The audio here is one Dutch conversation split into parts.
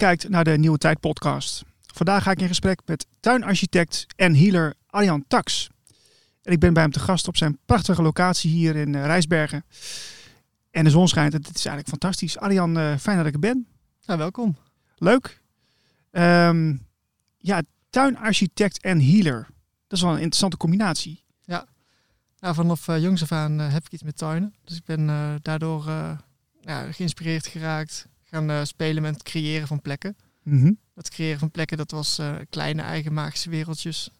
Kijkt naar de Nieuwe Tijd podcast. Vandaag ga ik in gesprek met tuinarchitect en healer Arjan Tax. En ik ben bij hem te gast op zijn prachtige locatie hier in uh, Rijsbergen. En de zon schijnt. Het is eigenlijk fantastisch. Arjan, uh, fijn dat ik er ben. Ja, welkom. Leuk. Um, ja, tuinarchitect en healer. Dat is wel een interessante combinatie. Ja, nou, vanaf uh, jongs af aan heb ik iets met tuinen. Dus ik ben daardoor ja, geïnspireerd geraakt. Gaan spelen met het creëren van plekken. Mm -hmm. Het creëren van plekken, dat was kleine eigen magische wereldjes.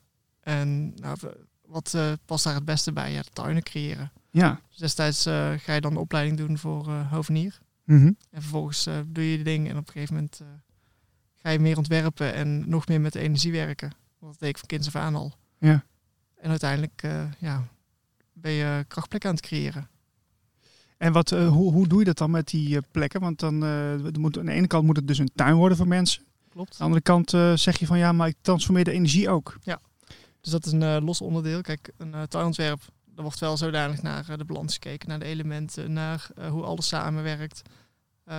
En nou, wat uh, past daar het beste bij? Ja, tuinen creëren. Ja. Dus destijds ga je dan de opleiding doen voor hovenier. Mm -hmm. En vervolgens doe je de ding en op een gegeven moment ga je meer ontwerpen en nog meer met de energie werken. Dat deed ik van kinds af aan al. Ja. En uiteindelijk ja, ben je krachtplekken aan het creëren. En wat, hoe, hoe doe je dat dan met die plekken? Want dan moet, aan de ene kant moet het dus een tuin worden voor mensen. Klopt. Aan de andere kant zeg je van ja, maar ik transformeer de energie ook. Ja. Dus dat is een los onderdeel. Kijk, een tuinontwerp, er wordt wel zodanig naar de balans gekeken, naar de elementen, naar hoe alles samenwerkt.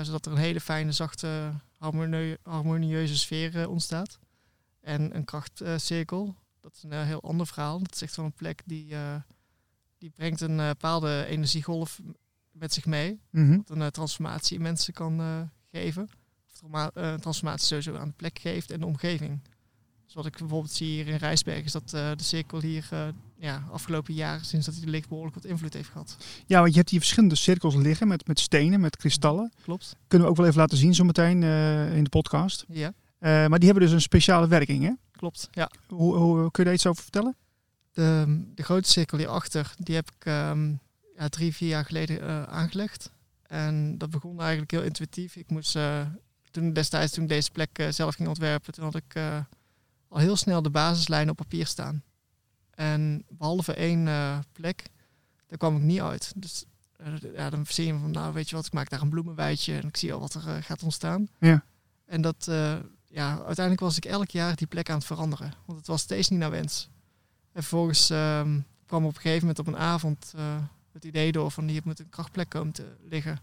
zodat er een hele fijne, zachte, harmonie harmonieuze sfeer ontstaat. En een krachtcirkel, dat is een heel ander verhaal. Dat is echt wel een plek die, die brengt een bepaalde energiegolf met zich mee. Mm -hmm. Wat een transformatie in mensen kan geven. Of een transformatie sowieso aan de plek geeft en de omgeving. Dus wat ik bijvoorbeeld zie hier in Rijsberg is dat uh, de cirkel hier uh, ja, afgelopen jaren, sinds dat hij ligt, behoorlijk wat invloed heeft gehad. Ja, want je hebt hier verschillende cirkels liggen met, met stenen, met kristallen. Klopt. Kunnen we ook wel even laten zien zometeen uh, in de podcast. Ja. maar die hebben dus een speciale werking, hè? Klopt, ja. Hoe, hoe kun je daar iets over vertellen? De, de grote cirkel hierachter, die heb ik um, ja, drie, vier jaar geleden aangelegd. En dat begon eigenlijk heel intuïtief. Ik moest toen destijds, toen ik deze plek zelf ging ontwerpen, toen had ik al heel snel de basislijnen op papier staan. En behalve één uh, plek, daar kwam ik niet uit. Dus uh, ja, dan zie je van, nou weet je wat, ik maak daar een bloemenweidje en ik zie al wat er uh, gaat ontstaan. Ja. En dat, ja, uiteindelijk was ik elk jaar die plek aan het veranderen. Want het was steeds niet naar wens. En vervolgens ehm, kwam op een gegeven moment op een avond het idee door van hier moet een krachtplek komen te liggen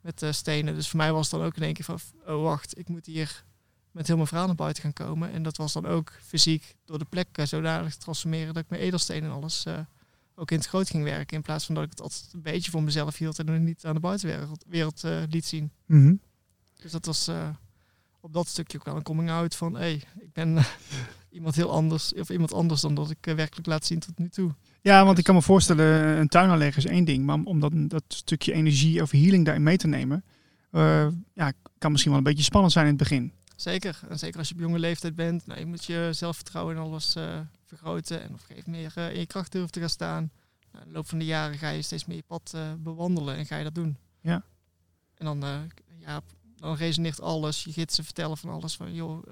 met stenen. Dus voor mij was het dan ook in één keer van, oh wacht, ik moet hier met heel mijn verhaal naar buiten gaan komen. En dat was dan ook fysiek door de plek uh, zodanig te transformeren dat ik mijn edelstenen en alles uh, ook in het groot ging werken. In plaats van dat ik het altijd een beetje voor mezelf hield en niet aan de buitenwereld wereld, liet zien. Mm -hmm. Dus dat was op dat stukje ook wel een coming out van hé, hey, ik ben iemand heel anders of iemand anders dan dat ik werkelijk laat zien tot nu toe. Ja, want ik kan me voorstellen, een tuin aanleggen is één ding, maar om dat, dat stukje energie of healing daarin mee te nemen, ja, kan misschien wel een beetje spannend zijn in het begin. Zeker. En zeker als je op jonge leeftijd bent. Nou, je moet je zelfvertrouwen en alles uh, vergroten. En op een gegeven moment meer uh, in je kracht durven te gaan staan. Nou, in de loop van de jaren ga je steeds meer je pad bewandelen en ga je dat doen. Ja. En dan, ja, dan resoneert alles. Je gidsen vertellen van alles. Van joh,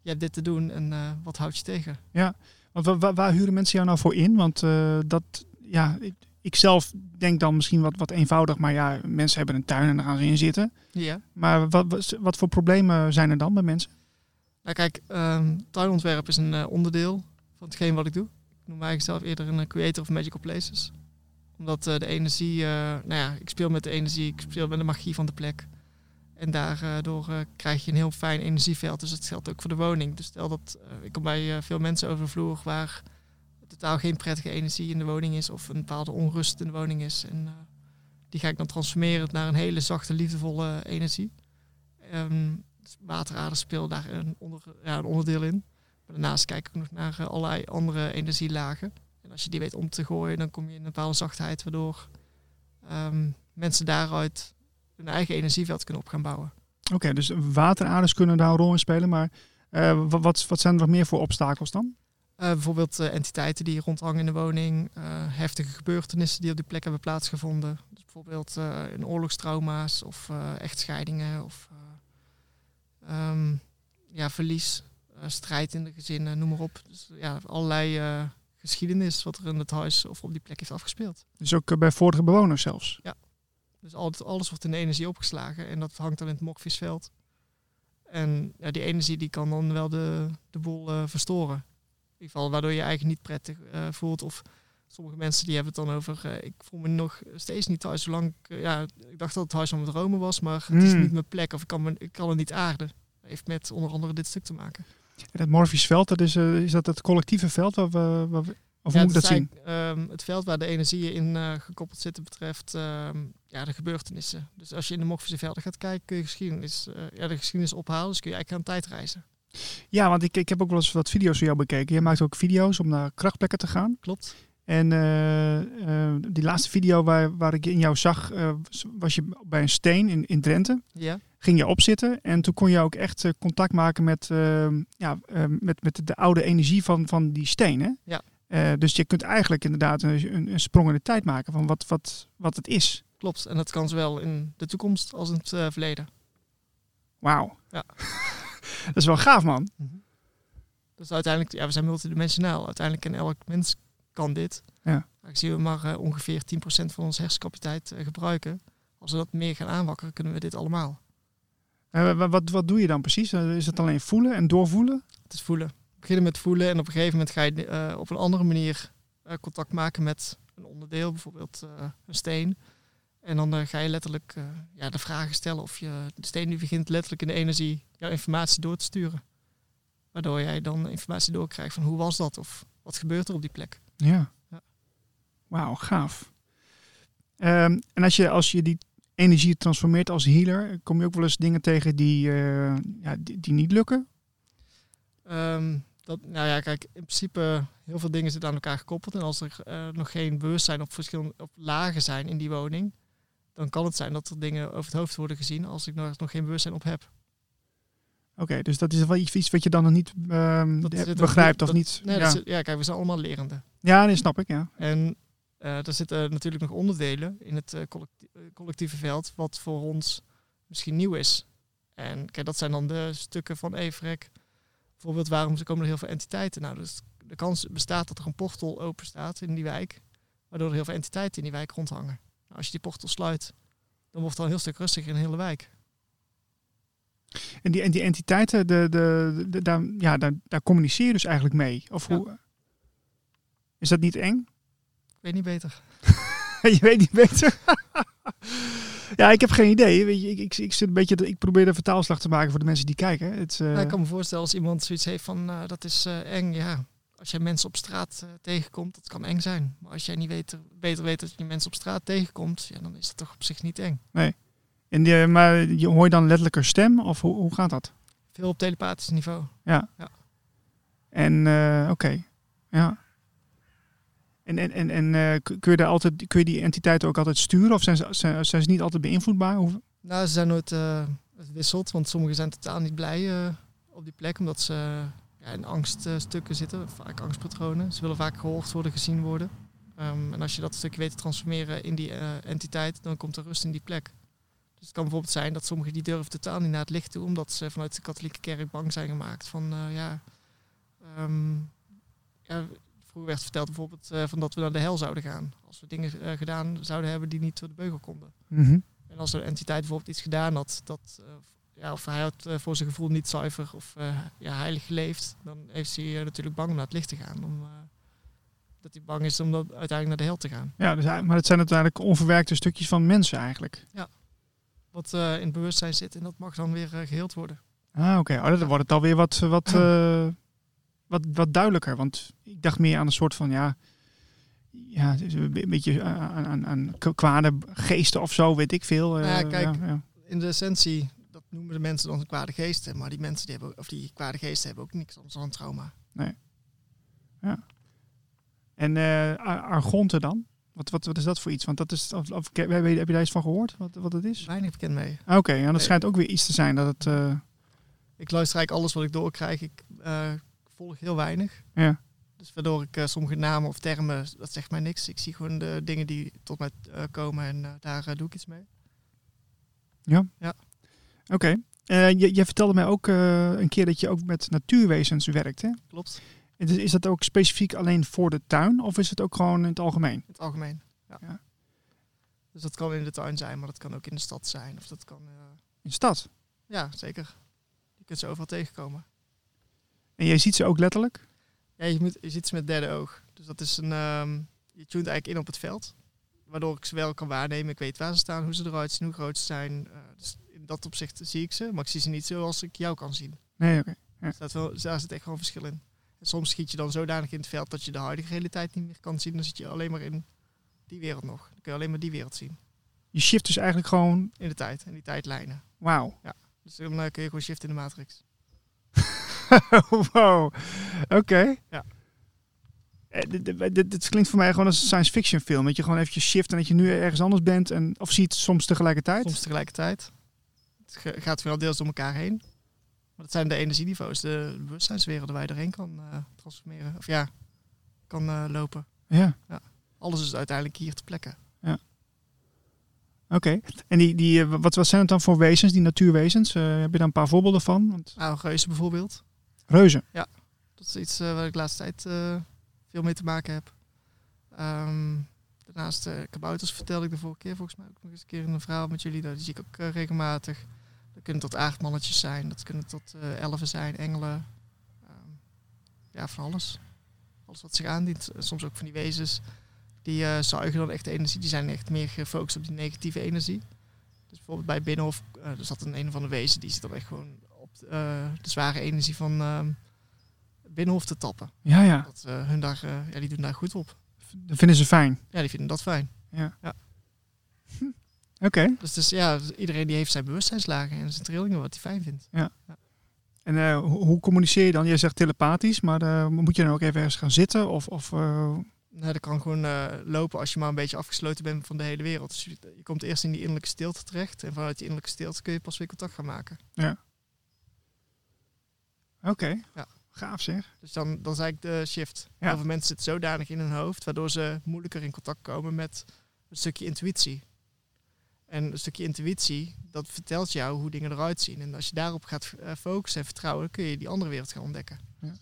je hebt dit te doen en wat houdt je tegen? Ja, want waar, waar, huren mensen jou nou voor in? Want dat, ja, ik zelf denk dan misschien wat, wat eenvoudig, maar ja, mensen hebben een tuin en daar gaan ze in zitten. Ja. Maar wat, wat, wat voor problemen zijn er dan bij mensen? Nou kijk, um, tuinontwerp is een uh, onderdeel van hetgeen wat ik doe. Ik noem mij zelf eerder een creator of magical places. Omdat uh, de energie, nou ja, ik speel met de energie, ik speel met de magie van de plek. En daardoor krijg je een heel fijn energieveld. Dus dat geldt ook voor de woning. Dus stel dat ik kom bij veel mensen over de vloer waar totaal geen prettige energie in de woning is of een bepaalde onrust in de woning is. En die ga ik dan transformeren naar een hele zachte, liefdevolle energie. Um, dus speelt daar een, onder, ja, een onderdeel in. Maar daarnaast kijk ik nog naar allerlei andere energielagen. En als je die weet om te gooien, dan kom je in een bepaalde zachtheid, waardoor um, mensen daaruit hun eigen energieveld kunnen op gaan bouwen. Oké, okay, dus wateraders kunnen daar een rol in spelen, maar uh, wat, wat zijn er nog meer voor obstakels dan? Uh, bijvoorbeeld uh, entiteiten die rondhangen in de woning, heftige gebeurtenissen die op die plek hebben plaatsgevonden. Dus bijvoorbeeld in oorlogstrauma's of echtscheidingen of um, ja, verlies, strijd in de gezinnen, noem maar op. Dus ja, allerlei geschiedenis wat er in het huis of op die plek heeft afgespeeld. Dus ook bij vorige bewoners zelfs? Ja, dus alles, alles wordt in de energie opgeslagen en dat hangt dan in het mokvisveld. En ja, die energie die kan dan wel de, de boel verstoren. In ieder geval waardoor je je eigenlijk niet prettig uh, voelt. Of sommige mensen die hebben het dan over, eh, ik voel me nog steeds niet thuis, zolang ik, eh, ja, ik dacht dat het huis van mijn dromen was, maar het is Hmm. niet mijn plek of ik kan, me, ik kan het niet aarden. Dat heeft met onder andere dit stuk te maken. En het Morpheus veld, dat is, eh, is dat het collectieve veld? Waar we, waar we- of hoe moet ik dat het zien? ehm, het veld waar de energieën in eh, gekoppeld zitten betreft ehm, ja, de gebeurtenissen. Dus als je in de Morphische velden gaat kijken, kun je geschiedenis, eh, ja, de geschiedenis ophalen. Dus kun je eigenlijk aan tijdreizen. Ja, want ik, ik heb ook wel eens wat video's van jou bekeken. Je maakt ook video's om naar krachtplekken te gaan. Klopt. En eh, eh, die laatste video waar, waar ik in jou zag, was- je bij een steen in, in Drenthe. Ja, Ging je opzitten en toen kon je ook echt contact maken met, ja, met, met de oude energie van, van die steen. Hè? Ja. Dus je kunt eigenlijk inderdaad een, een, een sprong in de tijd maken van wat, wat, wat het is. Klopt. En dat kan zowel in de toekomst als in het eh, verleden. Wauw. Ja. dat is wel gaaf, man. Dus uiteindelijk, ja, we zijn multidimensionaal. Uiteindelijk in elk mens kan dit. Ja. Aangezien we maar eh, ongeveer 10% van onze hersencapaciteit eh, gebruiken. Als we dat meer gaan aanwakkeren, kunnen we dit allemaal. Wa- wat, wat doe je dan precies? Is het alleen voelen en doorvoelen? Het is voelen. Beginnen met voelen en op een gegeven moment ga je op een andere manier contact maken met een onderdeel, bijvoorbeeld een steen. En dan eh, ga je letterlijk eh, ja, de vragen stellen of je de steen die begint letterlijk in de energie jouw informatie door te sturen. Waardoor jij dan informatie doorkrijgt van hoe was dat of wat gebeurt er op die plek. Ja. Ja. Wauw, gaaf. Ehm, en als je, als je die energie transformeert als healer, kom je ook wel eens dingen tegen die, eh, ja, die, die niet lukken? Ehm, dat, nou ja, kijk, in principe heel veel dingen zitten aan elkaar gekoppeld. En als er nog geen bewustzijn op verschillende op lagen zijn in die woning, dan kan het zijn dat er dingen over het hoofd worden gezien als ik nog, nog geen bewustzijn op heb. Oké, dus dat is wel iets, wat je dan nog niet ehm, Dat eh, begrijpt of niet. Nee, ja. dat ja, kijk, we zijn allemaal lerenden. ja, nee, snap ik, ja. En eh, er zitten natuurlijk nog onderdelen in het eh, collectie- eh, collectieve veld wat voor ons misschien nieuw is. En kijk, dat zijn dan de stukken van Everek. Bijvoorbeeld, waarom komen er heel veel entiteiten? Nou, dus de kans bestaat dat er een portal open staat in die wijk, waardoor er heel veel entiteiten in die wijk rondhangen. Als je die portal sluit, dan wordt het al een heel stuk rustiger in de hele wijk. En die, en die entiteiten, de, de, de- daar, ja, daar, daar communiceer je dus eigenlijk mee. Of Ja. hoe? Is dat niet eng? Ik weet niet beter. je weet niet beter. ja, ik heb geen idee. Weet je, ik, ik, ik, zit een beetje, ik probeer de vertaalslag te maken voor de mensen die kijken. Het, eh, Nou, ik kan me voorstellen als iemand zoiets heeft van nou, dat is eh, eng. Ja, als jij mensen op straat eh, tegenkomt, dat kan eng zijn. Maar als jij niet weet, beter weet dat je mensen op straat tegenkomt, ja, dan is dat toch op zich niet eng. en die, maar je hoor je dan letterlijk een stem? Of hoe, hoe gaat dat? Veel op telepathisch niveau. En eh, oké, ja. En, en, en, en eh, kun je daar altijd, kun je die entiteiten ook altijd sturen? Of zijn ze, zijn, zijn ze niet altijd beïnvloedbaar? Hoe, Nou, ze zijn nooit eh, het wisselt, want sommigen zijn totaal niet blij eh, op die plek, omdat ze ja, in angststukken zitten, vaak angstpatronen. Ze willen vaak gehoord worden, gezien worden. Ehm, en als je dat stukje weet te transformeren in die eh, entiteit, dan komt er rust in die plek. Dus het kan bijvoorbeeld zijn dat sommigen die durven totaal niet naar het licht toe, omdat ze vanuit de katholieke kerk bang zijn gemaakt van eh, ja, ehm, ja, vroeger werd verteld bijvoorbeeld eh, van dat we naar de hel zouden gaan. Als we dingen gedaan zouden hebben die niet door de beugel konden. Mhm. En als er een entiteit bijvoorbeeld iets gedaan had, dat, ja, of hij had eh, voor zijn gevoel niet zuiver of eh, ja, heilig geleefd, dan heeft hij eh, natuurlijk bang om naar het licht te gaan. Om, dat hij bang is om dan uiteindelijk naar de hel te gaan. Ja, dus, maar het zijn uiteindelijk onverwerkte stukjes van mensen eigenlijk. Wat eh, in het bewustzijn zit en dat mag dan weer eh, geheeld worden. Ah, oké. Oh, dan wordt het alweer wat, wat, wat, wat duidelijker. Want ik dacht meer aan een soort van, ja... Ja, een be- beetje aan, aan, aan kwade geesten of zo, weet ik veel. Nou ja, kijk. ja, ja. In de essentie, dat noemen de mensen dan kwade geesten, maar die mensen die hebben, of die kwade geesten hebben ook niks anders dan trauma. En eh Ar- Argonte dan? Wat, wat, wat is dat voor iets? Want dat is, of, of, heb, je, heb je daar iets van gehoord? Wat, wat het is? Weinig bekend mee. Ah, Oké, ja, dat Nee. schijnt ook weer iets te zijn dat het... eh, Ik luister eigenlijk alles wat ik doorkrijg. Ik eh, volg heel weinig. ja. Dus waardoor ik sommige namen of termen, dat zegt mij niks. Ik zie gewoon de dingen die tot mij komen en daar doe ik iets mee. Oké. Eh, je, je vertelde mij ook eh, een keer dat je ook met natuurwezens werkt. Hè? Klopt, En dus Is dat ook specifiek alleen voor de tuin of is het ook gewoon in het algemeen? in het algemeen. Ja. Ja. Dus dat kan in de tuin zijn, maar dat kan ook in de stad zijn. Of dat kan, eh, In de stad. ja, zeker. Je kunt ze overal tegenkomen. En jij ziet ze ook letterlijk? Ja, je, moet, je ziet ze met derde oog. Dus dat is een, ehm, je tunt eigenlijk in op het veld. Waardoor ik ze wel kan waarnemen. Ik weet waar ze staan, hoe ze eruit zien, hoe groot ze zijn. Uh, dus in dat opzicht zie ik ze. Maar ik zie ze niet zoals ik jou kan zien. Nee, oké. Okay. Ja. wel, daar zit echt gewoon verschil in. En soms schiet je dan zodanig in het veld dat je de huidige realiteit niet meer kan zien. Dan zit je alleen maar in die wereld nog. Dan kun je alleen maar die wereld zien. Je shift dus eigenlijk gewoon... In de tijd, in die tijdlijnen. Wauw. Ja. Dus dan uh, kun je gewoon shift in de matrix. wow. Oké. Ja. Eh, dit, klinkt voor mij gewoon als een science fiction film. Dat je gewoon eventjes shift en dat je nu ergens anders bent. En, of ziet soms tegelijkertijd. Soms tegelijkertijd. Het gaat wel deels door elkaar heen. Maar dat zijn de energieniveaus, de bewustzijnswerelden waar je doorheen kan uh, transformeren. Of ja, kan uh, lopen. Ja. ja. Alles is uiteindelijk hier te plekken. Ja. Oké. En die, die, wat, wat zijn het dan voor wezens, die natuurwezens? heb je daar een paar voorbeelden van? Want... Nou, reuzen bijvoorbeeld. Reuzen? Ja. Dat is iets waar ik de laatste tijd veel mee te maken heb. Um, daarnaast kabouters vertelde ik de vorige keer volgens mij ook nog eens een keer in een verhaal met jullie. Dat zie ik ook regelmatig. Kunnen tot aardmannetjes zijn, dat kunnen tot uh, elfen zijn, engelen. Um, ja, van alles. Alles wat zich aandient. Soms ook van die wezens. Die zuigen dan echt energie. Die zijn echt meer gefocust op die negatieve energie. Dus bijvoorbeeld bij Binnenhof, er zat een een of andere wezen die zit dan echt gewoon op de zware energie van ehm, Binnenhof te tappen. Ja, ja. Dat, hun daar, ja, die doen daar goed op. Dat vinden ze fijn? Ja, die vinden dat fijn. Ja. ja. Hm. Oké. Okay. Dus, dus ja, iedereen die heeft zijn bewustzijnslagen en zijn trillingen wat hij fijn vindt. Ja. ja. En uh, hoe, communiceer je dan? Jij zegt telepathisch, maar moet je dan ook even ergens gaan zitten? Of, of, Nee, dat kan gewoon lopen als je maar een beetje afgesloten bent van de hele wereld. Dus je, je komt eerst in die innerlijke stilte terecht. En vanuit die innerlijke stilte kun je pas weer contact gaan maken. Ja. Oké. Ja. Gaaf zeg. Dus dan, dan zei ik de shift. Ja. Heel veel mensen zitten zodanig in hun hoofd, waardoor ze moeilijker in contact komen met een stukje intuïtie. En een stukje intuïtie, dat vertelt jou hoe dingen eruit zien. En als je daarop gaat uh, focussen en vertrouwen, dan kun je die andere wereld gaan ontdekken. Ja.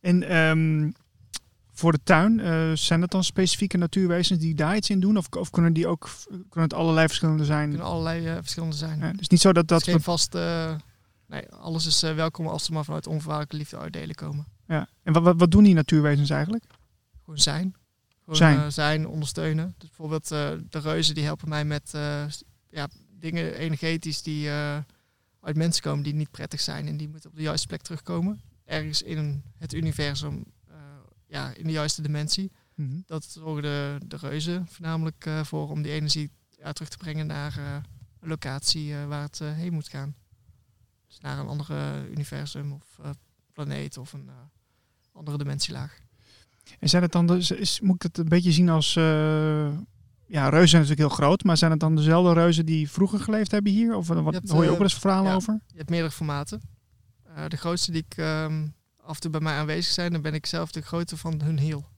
En um, voor de tuin, uh, zijn dat dan specifieke natuurwezens die daar iets in doen? Of, of kunnen die ook kunnen het allerlei verschillende zijn? kunnen allerlei uh, verschillende zijn. Ja, dus niet zo dat dat. geen vaste nee, alles is welkom als ze maar vanuit onvoorwaardelijke liefde uitdelen komen. Ja. En wat, wat, wat doen die natuurwezens eigenlijk? Gewoon zijn. Zijn. Uh, zijn, ondersteunen. Dus bijvoorbeeld uh, de reuzen die helpen mij met ja, dingen energetisch die uit mensen komen die niet prettig zijn en die moeten op de juiste plek terugkomen. Ergens in het universum, ja, in de juiste dimensie. Mm -hmm. Dat zorgen de, de reuzen voornamelijk voor om die energie ja, terug te brengen naar een locatie waar het heen moet gaan. Dus naar een andere universum of uh, planeet of een uh, andere dimensielaag. En zijn het dan, dus, is, moet ik het een beetje zien als, uh, ja, reuzen zijn natuurlijk heel groot, maar zijn het dan dezelfde reuzen die vroeger geleefd hebben hier? Of wat, hebt, hoor je ook wel eens verhalen ja, over? Je hebt meerdere formaten. de grootste die ik um, af en toe bij mij aanwezig zijn, dan ben ik zelf de grootte van hun hiel.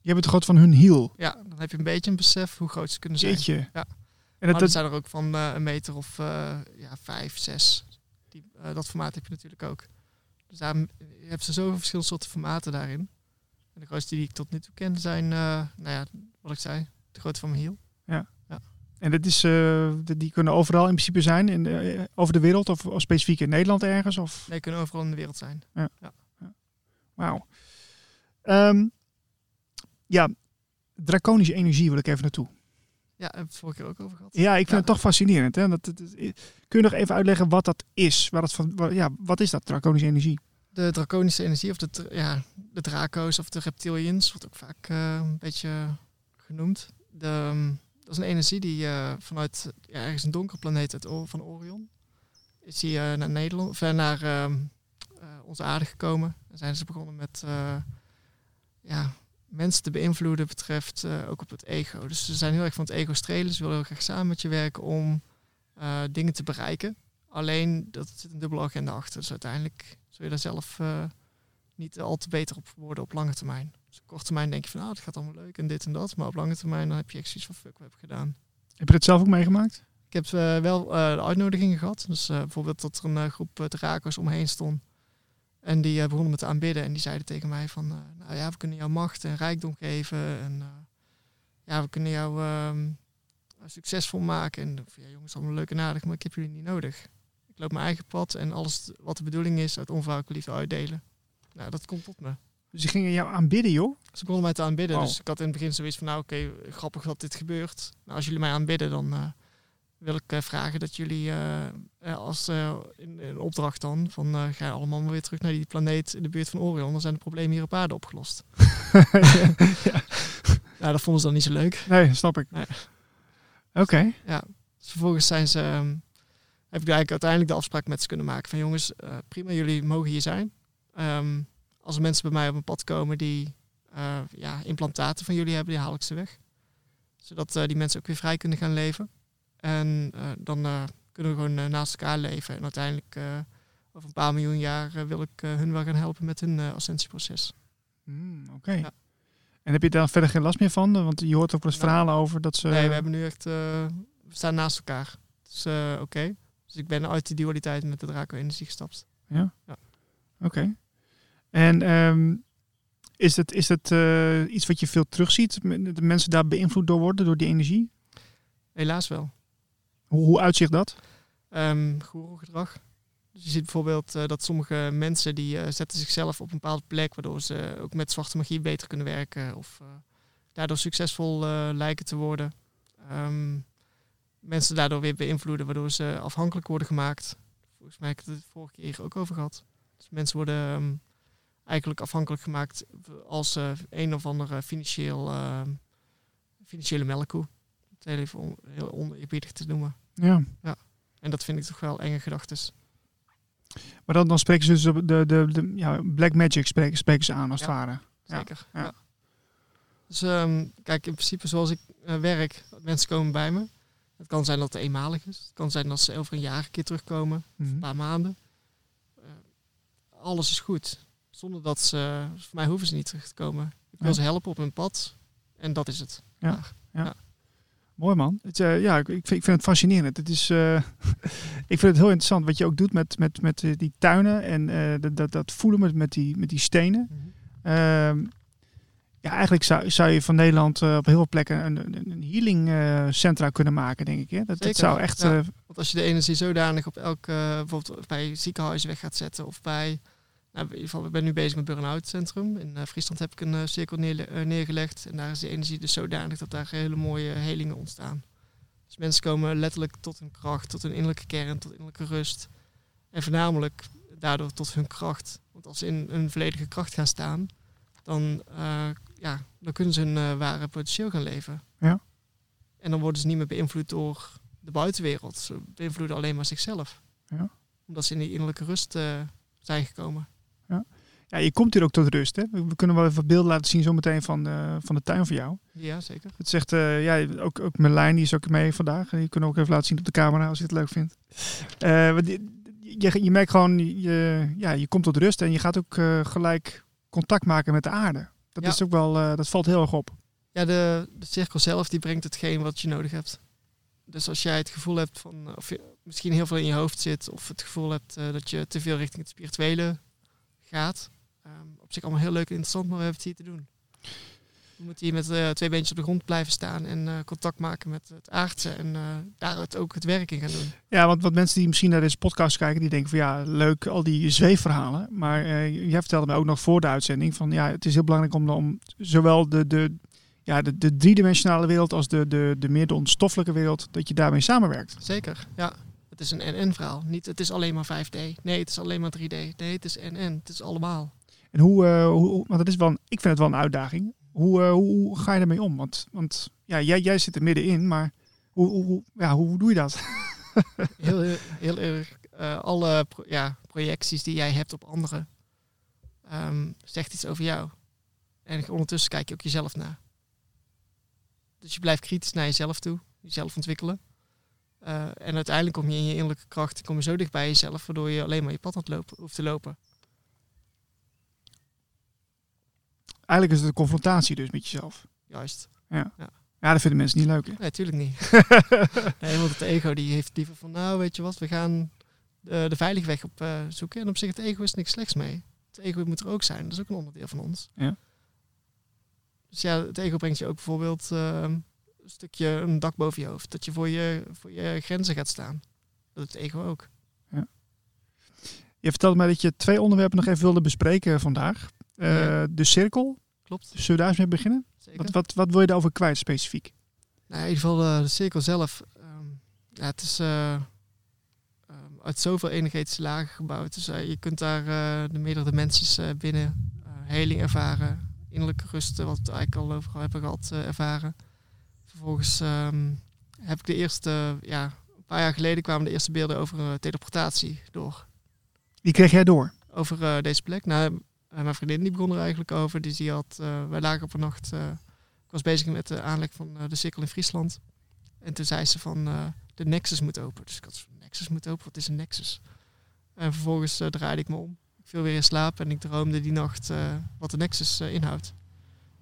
Je bent de grootte van hun hiel? Ja, dan heb je een beetje een besef hoe groot ze kunnen zijn. Jeetje. Ja. En dat, dat zijn er ook van een meter of ja, vijf, zes. Die, uh, dat formaat heb je natuurlijk ook. Dus daar je hebt ze zoveel verschillende soorten formaten daarin. En de grootste die ik tot nu toe ken zijn, uh, nou ja, wat ik zei, de grootte van mijn hiel. Ja. ja. En dat is, uh, die kunnen overal in principe zijn, in de, over de wereld of, of, specifiek in Nederland ergens? Of? Nee, kunnen overal in de wereld zijn. Ja. ja. Wauw. Um, ja, draconische energie wil ik even naartoe. Ja, heb ik het vorige keer ook over gehad. Ja, ik vind ja. het toch fascinerend. Hè? Dat, dat, dat, kun je nog even uitleggen wat dat is? Waar het van, ja, wat is dat, draconische energie? De draconische energie, of de, ja, de draco's of de reptilians, wordt ook vaak uh, een beetje genoemd. De, dat is een energie die uh, vanuit ja, ergens een donkere planeet van Orion is die uh, naar Nederland, of naar ehm, onze aarde gekomen. En zijn ze begonnen met ja, mensen te beïnvloeden betreft ook op het ego. Dus ze zijn heel erg van het ego strelen. Ze willen heel graag samen met je werken om dingen te bereiken. Alleen, dat zit een dubbele agenda achter. Dus uiteindelijk zul je daar zelf uh, niet al te beter op worden op lange termijn. Dus op korte termijn denk je van, ah, het gaat allemaal leuk en dit en dat. Maar op lange termijn dan heb je echt zoiets van, fuck, wat heb ik gedaan? Heb je het zelf ook meegemaakt? Ik heb wel de uitnodigingen gehad. Dus bijvoorbeeld dat er een groep dragers omheen stond. En die uh, begonnen me te aanbidden en die zeiden tegen mij van, uh, nou ja, we kunnen jou macht en rijkdom geven en uh, ja, we kunnen jou um, succesvol maken. En ja, jongens, allemaal leuk en aardig, maar ik heb jullie niet nodig. Ik loop mijn eigen pad en alles wat de bedoeling is uit onvoorwaardelijke liefde uitdelen. Nou, dat komt tot me. Dus die gingen jou aanbidden, joh? Ze begonnen mij te aanbidden. Wow. Dus ik had in het begin zoiets van, nou oké, grappig dat dit gebeurt. Nou, als jullie mij aanbidden, dan eh, wil ik eh, vragen dat jullie eh, als in, in opdracht dan, van ga allemaal weer terug naar die planeet in de buurt van Orion. Dan zijn de problemen hier op aarde opgelost. Nou, dat vonden ze dan niet zo leuk. Nee, snap ik. Nee. Oké. Dus vervolgens zijn ze, ehm, heb ik eigenlijk uiteindelijk de afspraak met ze kunnen maken van jongens, eh, prima, jullie mogen hier zijn. Ehm, als er mensen bij mij op een pad komen die eh, ja, implantaten van jullie hebben, die haal ik ze weg. Zodat eh, die mensen ook weer vrij kunnen gaan leven. En dan kunnen we gewoon naast elkaar leven. En uiteindelijk, over een paar miljoen jaar, wil ik hun wel gaan helpen met hun ascensieproces. Hmm, Oké. Ja. En heb je daar verder geen last meer van? Want je hoort ook wel eens Nou, verhalen over dat ze... Nee, we hebben nu echt, we staan naast elkaar. Dus oké. Dus ik ben uit die dualiteit met de Draco-energie gestapt. Oké. En ehm, is het, is het eh, iets wat je veel terugziet? Dat de mensen daar beïnvloed door worden, door die energie? Helaas wel. Hoe, hoe uitzicht dat? Ehm gedrag. Dus je ziet bijvoorbeeld eh, dat sommige mensen die eh, zetten zichzelf op een bepaalde plek, waardoor ze ook met zwarte magie beter kunnen werken of daardoor succesvol lijken te worden. Ehm, mensen daardoor weer beïnvloeden, waardoor ze afhankelijk worden gemaakt. Volgens mij heb ik het de vorige keer ook over gehad. Dus mensen worden ehm, eigenlijk afhankelijk gemaakt als ze een of andere financieel, ehm, financiële melkkoe. Het heel even on- heel oneerbiedig te noemen. Ja. En dat vind ik toch wel enge gedachten. Maar dan, dan spreken ze dus de, de, de, de- ja, black magic spreken, spreken ze aan als Ja. het ware. Ja, Zeker. ja. Ja. Dus ehm, kijk, in principe zoals ik eh, werk, mensen komen bij me. Het kan zijn dat het eenmalig is. Het kan zijn dat ze over een jaar een keer terugkomen, Mhm. een paar maanden. Eh, alles is goed. Zonder dat ze, voor mij hoeven ze niet terug te komen. Ik wil Ja. ze helpen op hun pad. En dat is het. Mooi man. Het, eh, ja, ik, ik, vind, ik vind het fascinerend. Het is, eh, ik vind het heel interessant wat je ook doet met, met, met die tuinen en dat, dat, dat voelen met, met, die, met die stenen. Ehm, ja, eigenlijk zou, zou je van Nederland eh, op heel veel plekken een, een, een healing eh, centra kunnen maken, denk ik. Hè? Dat, dat zou echt... ja. eh, Want als je de energie zodanig op elk, bijvoorbeeld bij ziekenhuizen weg gaat zetten of bij, nou, in ieder geval, ik ben nu bezig met burn-out centrum. In Friesland heb ik een cirkel eh, neergelegd en daar is de energie dus zodanig dat daar hele mooie helingen ontstaan. Dus mensen komen letterlijk tot hun kracht, tot hun innerlijke kern, tot innerlijke rust. En voornamelijk daardoor tot hun kracht. Want als ze in hun volledige kracht gaan staan, dan, eh, ja, dan kunnen ze hun eh, ware potentieel gaan leven. Ja. En dan worden ze niet meer beïnvloed door de buitenwereld. Ze beïnvloeden alleen maar zichzelf. Ja. Omdat ze in die innerlijke rust eh, zijn gekomen. ja, je komt hier ook tot rust. Hè? We kunnen wel even beelden laten zien zometeen van, de van de tuin van jou. Ja, zeker. Het zegt, eh, ja, ook, ook Merlijn, die is ook mee vandaag. Die kunnen we ook even laten zien op de camera als je het leuk vindt. Eh, je, je merkt gewoon, je, ja, je komt tot rust en je gaat ook eh, gelijk contact maken met de aarde. Dat Ja. is ook wel, eh, dat valt heel erg op. Ja, de, de cirkel zelf die brengt hetgeen wat je nodig hebt. Dus als jij het gevoel hebt van, eh, of je misschien heel veel in je hoofd zit, of het gevoel hebt eh, dat je te veel richting het spirituele gaat, ehm, op zich allemaal heel leuk en interessant, maar we hebben het hier te doen. We moeten hier met eh, twee beentjes op de grond blijven staan en eh, contact maken met het aardse en eh daaruit ook het werk in gaan doen. Ja, want wat mensen die misschien naar deze podcast kijken, die denken van ja, leuk, al die zweefverhalen. Maar jij vertelde mij ook nog voor de uitzending van ja, het is heel belangrijk om, om zowel de, de, ja, de, de driedimensionale wereld als de, de, de meer de onstoffelijke wereld, dat je daarmee samenwerkt. Zeker, ja. Het is een NN-verhaal. Niet het is alleen maar 5D. Nee, het is alleen maar 3D. Nee, het is NN. Het is allemaal. En hoe, hoe want het is wel, een- ik vind het wel een uitdaging. Hoe, eh, hoe, hoe ga je ermee om? Want, want ja, jij, jij zit er middenin, maar hoe, hoe, ja, hoe, doe je dat? Heel, heel, erg. eh, alle ja, projecties die jij hebt op anderen, ehm, zegt iets over jou. En ondertussen kijk je ook jezelf na. Dus je blijft kritisch naar jezelf toe, jezelf ontwikkelen. Eh, en uiteindelijk kom je in je innerlijke kracht, kom je zo dicht bij jezelf, waardoor je alleen maar je pad aan het lopen, hoeft te lopen. Eigenlijk is het een confrontatie dus met jezelf. Juist. Ja, dat vinden mensen niet leuk. Hè? Nee, natuurlijk niet. nee, want het ego die heeft liever van, nou weet je wat, we gaan de, de veilige weg op eh, zoeken. En op zich, het ego is niks slechts mee. Het ego moet er ook zijn, dat is ook een onderdeel van ons. Ja. Dus ja, het ego brengt je ook bijvoorbeeld eh, een stukje een dak boven je hoofd. Dat je voor je, voor je grenzen gaat staan. Dat doet het ego ook. Je vertelde mij dat je twee onderwerpen nog even wilde bespreken vandaag. Eh, Ja. De cirkel, Klopt, zullen we daar eens mee beginnen? zeker. Wat, wat, wat wil je daarover kwijt specifiek? Nou, in ieder geval eh, de cirkel zelf. ehm, ja, het is eh, ehm, uit zoveel lagen gebouwd. Dus je kunt daar de meerdere dimensies binnen heling ervaren. Innerlijke rust, wat we eigenlijk al over hebben gehad, eh, ervaren. Vervolgens ehm, heb ik de eerste, ja, een paar jaar geleden kwamen de eerste beelden over teleportatie door. Die kreeg jij door. Over deze plek. Nou, mijn vriendin die begon er eigenlijk over. Dus die had, eh, wij lagen op een nacht, eh, ik was bezig met de aanleg van eh, de cirkel in Friesland. En toen zei ze van, eh, de Nexus moet open. Dus ik had Nexus moet open, wat is een Nexus? En vervolgens eh, draaide ik me om. Ik viel weer in slaap en ik droomde die nacht eh, wat de Nexus eh, inhoudt.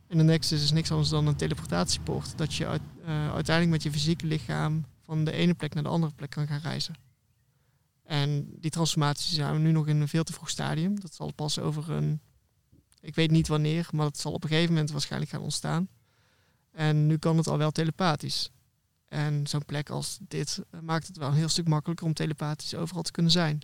En de Nexus is niks anders dan een teleportatiepoort. Dat je uit- eh, uiteindelijk met je fysieke lichaam van de ene plek naar de andere plek kan gaan reizen. En die transformatie zijn we nu nog in een veel te vroeg stadium. Dat zal pas over een, ik weet niet wanneer, maar dat zal op een gegeven moment waarschijnlijk gaan ontstaan. En nu kan het al wel telepathisch. En zo'n plek als dit maakt het wel een heel stuk makkelijker om telepathisch overal te kunnen zijn.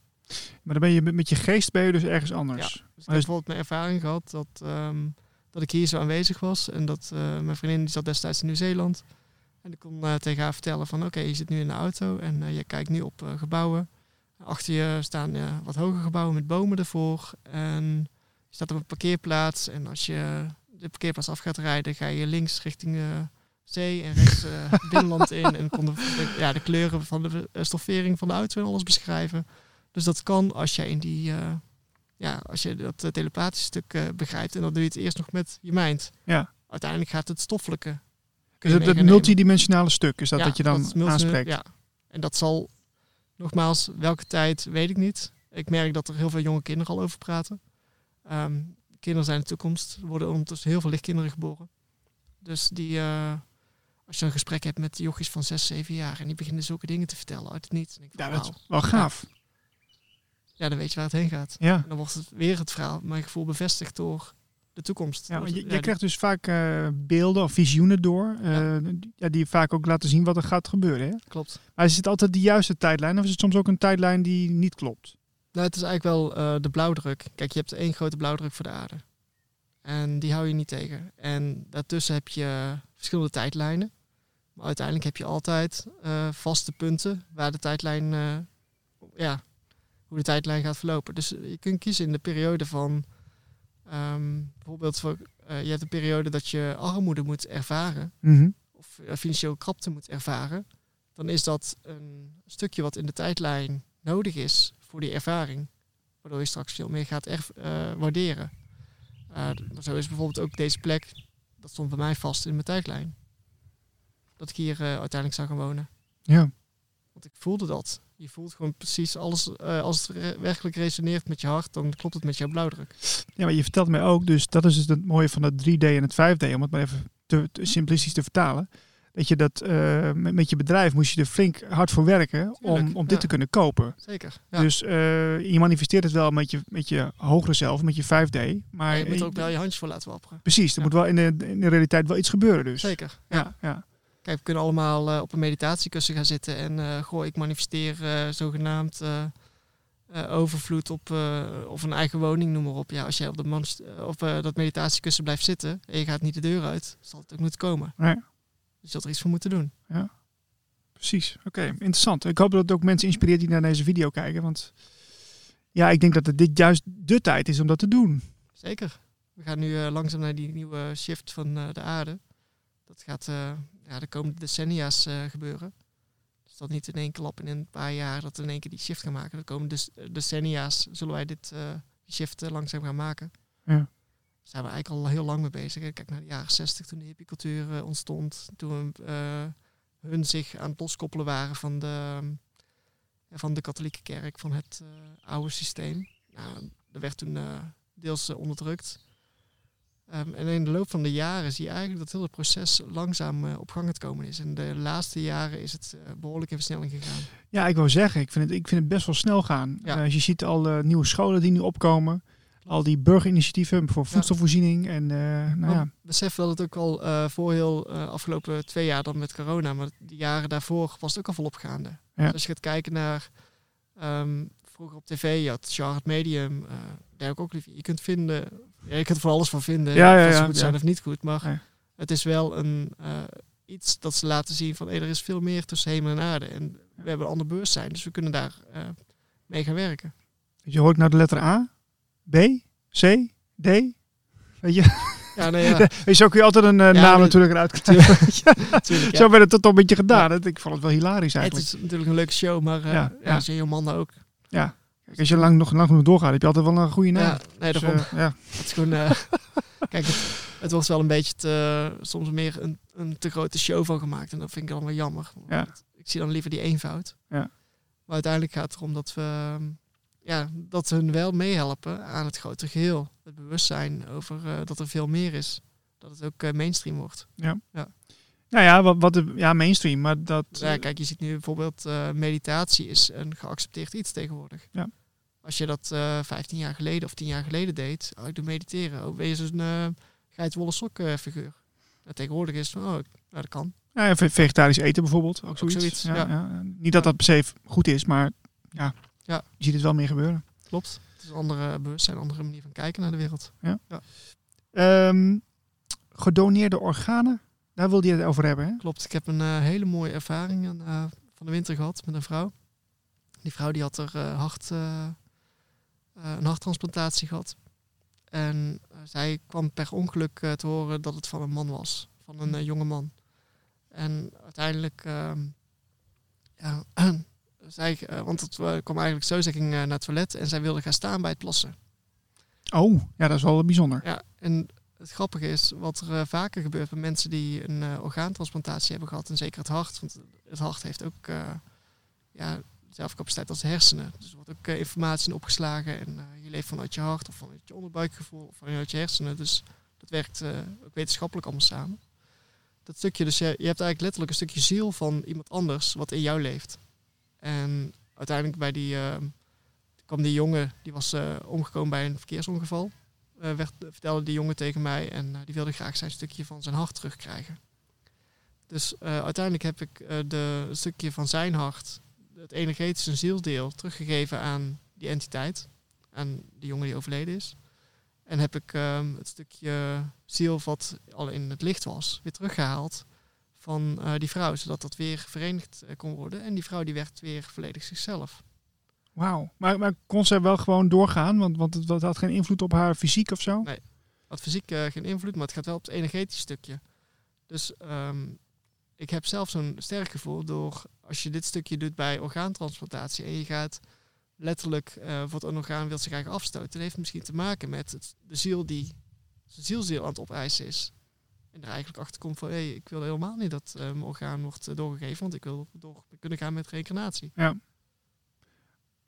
Maar dan ben je met, je geest ben je dus ergens anders. Dus ik heb bijvoorbeeld mijn ervaring gehad dat, ehm, dat ik hier zo aanwezig was. En dat eh, mijn vriendin die zat destijds in Nieuw-Zeeland. En ik kon eh, tegen haar vertellen van oké, je zit nu in de auto en eh, je kijkt nu op gebouwen. Achter je staan wat hoge gebouwen met bomen ervoor. En je staat op een parkeerplaats. En als je de parkeerplaats af gaat rijden, ga je links richting eh, zee en rechts eh, binnenland in. En kon de, de- ja, de kleuren van de eh, stoffering van de auto en alles beschrijven. Dus dat kan als jij in die, ja, als je dat telepathische stuk begrijpt. En dan doe je het eerst nog met je mind. Ja. Uiteindelijk gaat het stoffelijke. Dus het, multidimensionale stuk is dat Ja, dat je dan aanspreekt. Ja. En dat zal, nogmaals, welke tijd weet ik niet. Ik merk dat er heel veel jonge kinderen al over praten. Ehm, kinderen zijn de toekomst. Er worden ondertussen heel veel lichtkinderen geboren. Dus die, eh, als je een gesprek hebt met jochies van 6, 7 jaar en die beginnen zulke dingen te vertellen uit het niets. Ja, dat is wel gaaf. Ja, dan weet je waar het heen gaat. Ja. En dan wordt het weer het verhaal, mijn gevoel bevestigd door de toekomst. Ja, je, ja, je krijgt dus vaak eh, beelden of visioenen door, eh, ja. die vaak ook laten zien wat er gaat gebeuren. Hè? Klopt. Maar is het altijd de juiste tijdlijn of is het soms ook een tijdlijn die niet klopt? Nou, het is eigenlijk wel eh, de blauwdruk. Kijk, je hebt één grote blauwdruk voor de aarde. En die hou je niet tegen. En daartussen heb je verschillende tijdlijnen. Maar uiteindelijk heb je altijd eh, vaste punten waar de tijdlijn, eh, ja, hoe de tijdlijn gaat verlopen. Dus je kunt kiezen in de periode van, ehm, bijvoorbeeld, voor, eh, je hebt een periode dat je armoede moet ervaren. Mhm. of eh, financieel krapte moet ervaren, dan is dat een stukje wat in de tijdlijn nodig is voor die ervaring. Waardoor je straks veel meer gaat erf- eh, waarderen. Zo is bijvoorbeeld ook deze plek, dat stond bij mij vast in mijn tijdlijn. Dat ik hier uiteindelijk zou gaan wonen. Ja. Want ik voelde dat. Je voelt gewoon precies alles, eh, als het werkelijk resoneert met je hart, dan klopt het met jouw blauwdruk. ja, maar je vertelt mij ook, dus dat is dus het mooie van het 3D en het 5D, om het maar even te, te simplistisch te vertalen. Dat je dat eh, met, met je bedrijf moest je er flink hard voor werken om, Tuurlijk, om dit ja. te kunnen kopen. Zeker. Ja. Dus eh, je manifesteert het wel met je, met je hogere zelf, met je 5D. Maar je moet er ook wel je handjes voor laten wapperen. precies, er moet wel in de, in de realiteit wel iets gebeuren dus. Zeker. Ja, ja. Kijk, we kunnen allemaal eh, op een meditatiekussen gaan zitten en eh goh, ik manifesteer eh, zogenaamd overvloed op of een eigen woning, noem maar op. Ja, als jij op, de eh, op dat meditatiekussen blijft zitten en je gaat niet de deur uit, zal het ook moeten komen. Nee. Dus je zult er iets voor moeten doen. Precies, oké, interessant. Ik hoop dat het ook mensen inspireert die naar deze video kijken. Want ja, ik denk dat het dit juist de tijd is om dat te doen. Zeker. We gaan nu langzaam naar die nieuwe shift van de aarde. Dat gaat ja, de komende decennia's eh, gebeuren. Dus dat niet in één klap in een paar jaar dat we in één keer die shift gaan maken. De komende dec- decennia's zullen wij dit die shift eh, langzaam gaan maken. Ja. Daar zijn we eigenlijk al heel lang mee bezig. Kijk naar de jaren 60 toen de hippiecultuur ontstond. Toen hun zich aan het loskoppelen waren van de, van de katholieke kerk, van het oude systeem. Nou, er werd toen deels onderdrukt. Ehm, en in de loop van de jaren zie je eigenlijk dat heel het proces langzaam eh, op gang het komen is. En de laatste jaren is het eh, behoorlijk in versnelling gegaan. Ja, ik wou zeggen, ik vind het, ik vind het best wel snel gaan. Ja. Eh, als je ziet al eh, nieuwe scholen die nu opkomen. Al die burgerinitiatieven voor voedselvoorziening. En eh, nou ja, besef dat het ook al voor heel afgelopen twee jaar dan met corona, maar de jaren daarvoor was het ook al volop gaande. Ja. Dus als je gaat kijken naar ehm, vroeger op tv, je had Charlotte Medium, uh, Derek Ocklivie. Je kunt vinden, ja, je kunt er alles van vinden, ja, ja, of ze ja, goed zijn of niet goed. Maar het is wel een, eh, iets dat ze laten zien van, hey, er is veel meer tussen hemel en aarde. En we hebben een ander bewustzijn, dus we kunnen daar eh, mee gaan werken. Weet je, hoor ik nou de letter A, B, C, D? Weet je, Ja, nee, ja, zo kun je altijd een naam natuurlijk eruit. Ja. Zo werd het tot een beetje gedaan. Het- Ik vond het wel hilarisch Het eigenlijk. is natuurlijk een leuke show, maar uh, Ja, ja, ja. als Kijk, als je lang, nog lang genoeg doorgaat, heb je altijd wel een goede naam. Ja, nee, Dus, daarom. eh, ja. Het is gewoon, eh, kijk, het, het wordt wel een beetje te, soms meer een, een te grote show van gemaakt. En dat vind ik dan wel jammer. Ja. Ik zie dan liever die eenvoud. Ja. Maar uiteindelijk gaat het erom dat we, ehm, ja, dat we hun wel meehelpen aan het grotere geheel. Het bewustzijn over eh, dat er veel meer is. Dat het ook mainstream wordt. Nou ja, wat, wat de, ja, mainstream, maar dat... Ja, kijk, je ziet nu bijvoorbeeld eh, meditatie is een geaccepteerd iets tegenwoordig. Ja. Als je dat eh 15 jaar geleden of 10 jaar geleden deed, oh, ik doe mediteren. Oh, je zo'n uh, geitwolle sok eh, figuur. Nou, tegenwoordig is het van, oh, nou, dat kan. ja, ve- vegetarisch eten bijvoorbeeld, ook Ook zoiets. zoiets, ja, ja. ja. Niet dat dat per se goed is, maar ja, Ja. je ziet het wel meer gebeuren. Klopt. Het is een andere bewustzijn, een andere manier van kijken naar de wereld. Ehm, gedoneerde organen, daar wilde je het over hebben, hè? Klopt. Ik heb een eh, hele mooie ervaring eh, van de winter gehad met een vrouw. Die vrouw die had er eh, hart, een harttransplantatie gehad. En zij kwam per ongeluk te horen dat het van een man was. Van een jonge man. En uiteindelijk... ehm, ja, zij, want het kwam eigenlijk zo, zij ging naar het toilet en zij wilde gaan staan bij het plassen. Oh, ja, dat is wel bijzonder. Ja, en het grappige is, wat er eh, vaker gebeurt bij mensen die een eh, orgaantransplantatie hebben gehad, en zeker het hart, want het hart heeft ook eh, ja, dezelfde capaciteit als de hersenen. Dus er wordt ook informatie in opgeslagen en je leeft vanuit je hart of vanuit je onderbuikgevoel of vanuit je hersenen. Dus dat werkt ook wetenschappelijk allemaal samen. Dat stukje, dus je, hebt eigenlijk letterlijk een stukje ziel van iemand anders wat in jou leeft. En uiteindelijk bij die, kwam die jongen, die was omgekomen bij een verkeersongeval eh, vertelde die jongen tegen mij en eh, die wilde graag zijn stukje van zijn hart terugkrijgen. Dus eh, uiteindelijk heb ik de stukje van zijn hart, het energetische zielsdeel, teruggegeven aan die entiteit, aan die jongen die overleden is. En heb ik ehm, het stukje ziel wat al in het licht was, weer teruggehaald van die vrouw, zodat dat weer verenigd kon worden. En die vrouw die werd weer volledig zichzelf. Wauw. Maar, maar kon ze wel gewoon doorgaan? Want, want het, had geen invloed op haar fysiek of zo? Nee. Had fysiek eh, geen invloed, maar het gaat wel op het energetische stukje. Dus ehm, ik heb zelf zo'n sterk gevoel door als je dit stukje doet bij orgaantransplantatie en je gaat letterlijk eh voor het orgaan wil zich graag afstoten, dat heeft misschien te maken met het, de ziel die zijn zielziel aan het opeisen is. En er eigenlijk achter komt van, hé, hey, ik wil helemaal niet dat eh, mijn orgaan wordt doorgegeven, want ik wil door kunnen gaan met reïncarnatie. Ja,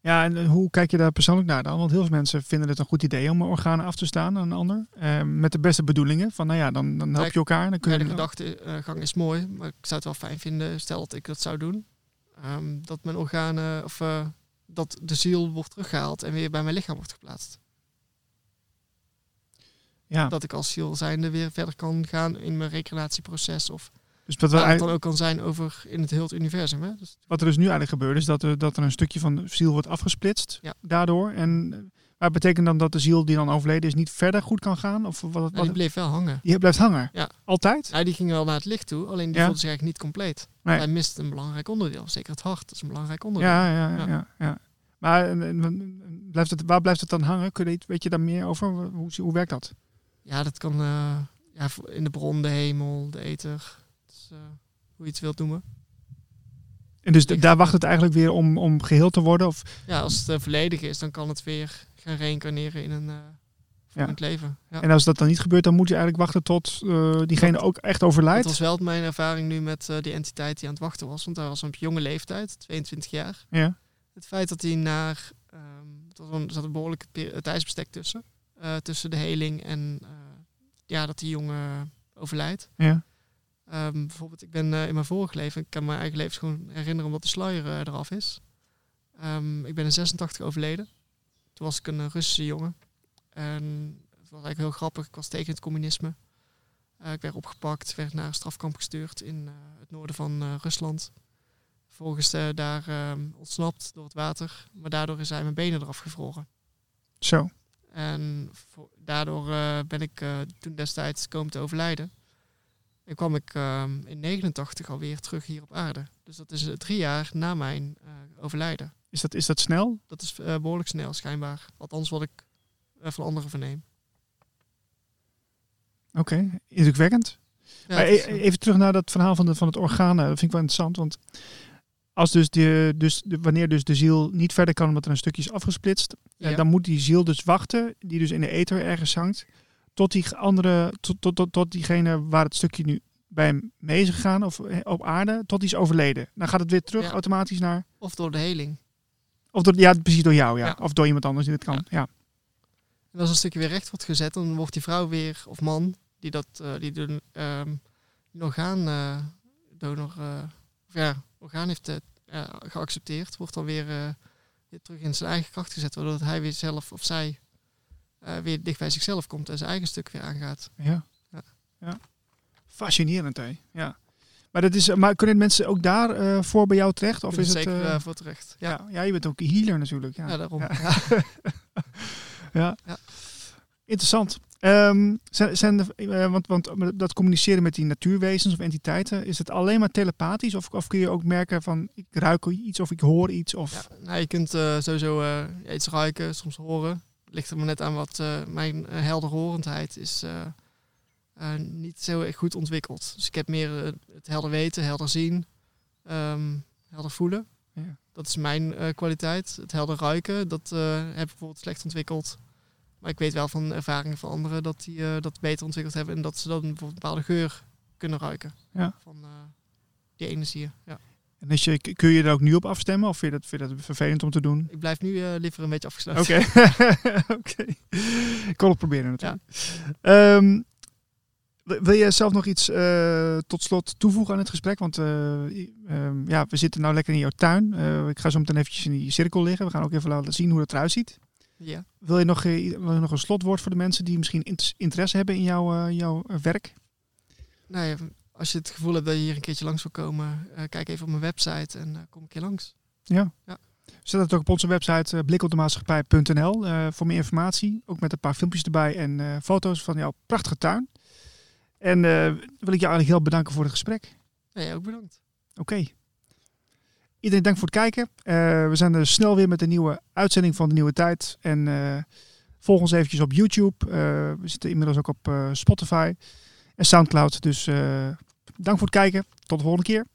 en eh, hoe kijk je daar persoonlijk naar dan? Want heel veel mensen vinden het een goed idee om organen af te staan aan een ander. Eh, met de beste bedoelingen. Van nou ja, dan, dan help je elkaar. Dan kun Ja, je de gedachtegang is mooi, maar ik zou het wel fijn vinden, stel dat ik dat zou doen, ehm, dat mijn organen, of eh, dat de ziel wordt teruggehaald en weer bij mijn lichaam wordt geplaatst. ja, Dat ik als ziel zijnde weer verder kan gaan in mijn recreatieproces of dus we eigenlijk- dan ook kan zijn over in het heel het universum. Hè? Dus, wat er dus nu eigenlijk gebeurt, is dat er, dat er een stukje van de ziel wordt afgesplitst. Ja. Daardoor. En eh, maar betekent dan dat de ziel die dan overleden is niet verder goed kan gaan? Of wat, wat, die bleef wel hangen. die blijft hangen? Ja. Altijd? Nou, die ging wel naar het licht toe, alleen die Ja. voelde zich eigenlijk niet compleet. Nee. Hij mist een belangrijk onderdeel, zeker het hart, dat is een belangrijk onderdeel. Ja, ja, ja. Ja. ja, ja. Maar en- en- en- blijft het, waar blijft het dan hangen? Kun je, weet je daar meer over? Hoe, hoe werkt dat? Ja, dat kan eh, ja, in de bron, de hemel, de ether. Eh, hoe je het wilt noemen. En dus daar wacht het eigenlijk weer om, om geheel te worden? Of, Ja, als het eh, volledig is, dan kan het weer gaan reïncarneren in een eh leven. Ja. En als dat dan niet gebeurt, dan moet je eigenlijk wachten tot diegene ook echt Dat overlijdt? was wel mijn ervaring nu met die entiteit die aan het wachten was. Want hij was op jonge leeftijd, 22 jaar. Ja. Het feit dat hij naar... een, er zat een behoorlijk pe- tijdsbestek tussen. tussen de heling en ja, dat die jongen overlijdt. Ja. Ehm, bijvoorbeeld, ik ben eh, in mijn vorige leven, ik kan mijn eigen leven gewoon herinneren omdat de sluier eh, eraf is. Ehm, ik ben in 86 overleden. Toen was ik een eh, Russische jongen. En het was eigenlijk heel grappig. Ik was tegen het communisme. Ik werd opgepakt, werd naar een strafkamp gestuurd in het noorden van Rusland. vervolgens eh, daar ehm, ontsnapt door het water. Maar daardoor zijn mijn benen eraf gevroren. Zo. En daardoor ben ik toen destijds komen te overlijden. En kwam ik ehm, in 89 alweer terug hier op aarde. Dus dat is eh, drie jaar na mijn eh, overlijden. Is dat, is dat snel? Dat is eh, behoorlijk snel schijnbaar. Althans wat ik van anderen verneem. Oké, indrukwekkend. Ja, Maar is, e- even terug naar dat verhaal van, de, van het orgaan. eh, Dat vind ik wel interessant. Want als dus de, dus de, wanneer dus de ziel niet verder kan omdat er een stukje is afgesplitst, ja. dan moet die ziel dus wachten, die dus in de ether ergens hangt, tot die andere, tot, tot, tot, tot diegene waar het stukje nu bij hem mee is gegaan of eh, op aarde, tot die is overleden. Dan gaat het weer terug Ja. automatisch naar, Of door de heling. of door, ja, precies door jou, ja. Ja. Of door iemand anders die het kan. Ja. En als een stukje weer recht wordt gezet, dan wordt die vrouw weer, of man, die dat, eh, die de ehm, orgaan, eh, donor, of ja, orgaan heeft geaccepteerd, wordt dan weer, weer terug in zijn eigen kracht gezet, waardoor hij weer zelf of zij eh, weer dicht bij zichzelf komt en zijn eigen stuk weer aangaat. Ja. Ja. ja. Fascinerend, hè? Ja. Maar, dat is, maar kunnen mensen ook daar eh, voor bij jou terecht? Of is het... zeker eh, voor terecht. Ja, ja. ja, je bent ook healer natuurlijk. Ja, ja. daarom. Ja. Ja. Interessant. Ehm, zijn, zijn de, want, want dat communiceren met die natuurwezens of entiteiten, is het alleen maar telepathisch? Of, of kun je ook merken van ik ruik iets of ik hoor iets? Of, nou, je kunt sowieso iets ruiken, soms horen. Ligt er maar net aan wat eh, mijn uh, helderhorendheid is eh, eh, niet zo goed ontwikkeld. Dus ik heb meer eh, het helder weten, helder zien, ehm, helder voelen. Ja. Dat is mijn eh, kwaliteit. Het helder ruiken, dat eh, heb ik bijvoorbeeld slecht ontwikkeld. Maar ik weet wel van ervaringen van anderen dat die eh, dat beter ontwikkeld hebben en dat ze dan bijvoorbeeld een bepaalde geur kunnen ruiken. Ja. Van eh, die energieën. Ja. En je, kun je er ook nu op afstemmen? Of vind je dat, vind je dat vervelend om te doen? Ik blijf nu eh, liever een beetje afgesloten. Oké. Oké. Ik kon het proberen natuurlijk. Ehm, wil je zelf nog iets uh, tot slot toevoegen aan het gesprek? Want uh, um, ja, we zitten nou lekker in jouw tuin. Ik ga zo meteen eventjes in die cirkel liggen. We gaan ook even laten zien hoe het eruit ziet. Ja. Wil je nog, wil je nog een slotwoord voor de mensen die misschien interesse hebben in jouw, jouw werk? Nou ja, als je het gevoel hebt dat je hier een keertje langs wil komen, uh, kijk even op mijn website en uh, kom een keer langs. Ja. ja. Zet het ook op onze website uh, blikopdemaatschappij.nl uh, voor meer informatie. Ook met een paar filmpjes erbij en uh, foto's van jouw prachtige tuin. En wil ik je eigenlijk heel bedanken voor het gesprek. Ja, jij ook bedankt. Oké. Okay. Iedereen dank voor het kijken. We zijn er snel weer met een nieuwe uitzending van de Nieuwe Tijd. En volg ons eventjes op YouTube. We zitten inmiddels ook op Spotify en Soundcloud. Dus dank voor het kijken. Tot de volgende keer.